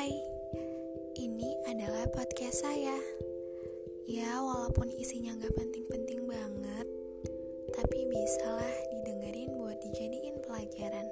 Hai, ini adalah podcast saya. Ya, walaupun isinya nggak penting-penting banget, tapi bisalah didengerin buat dijadiin pelajaran.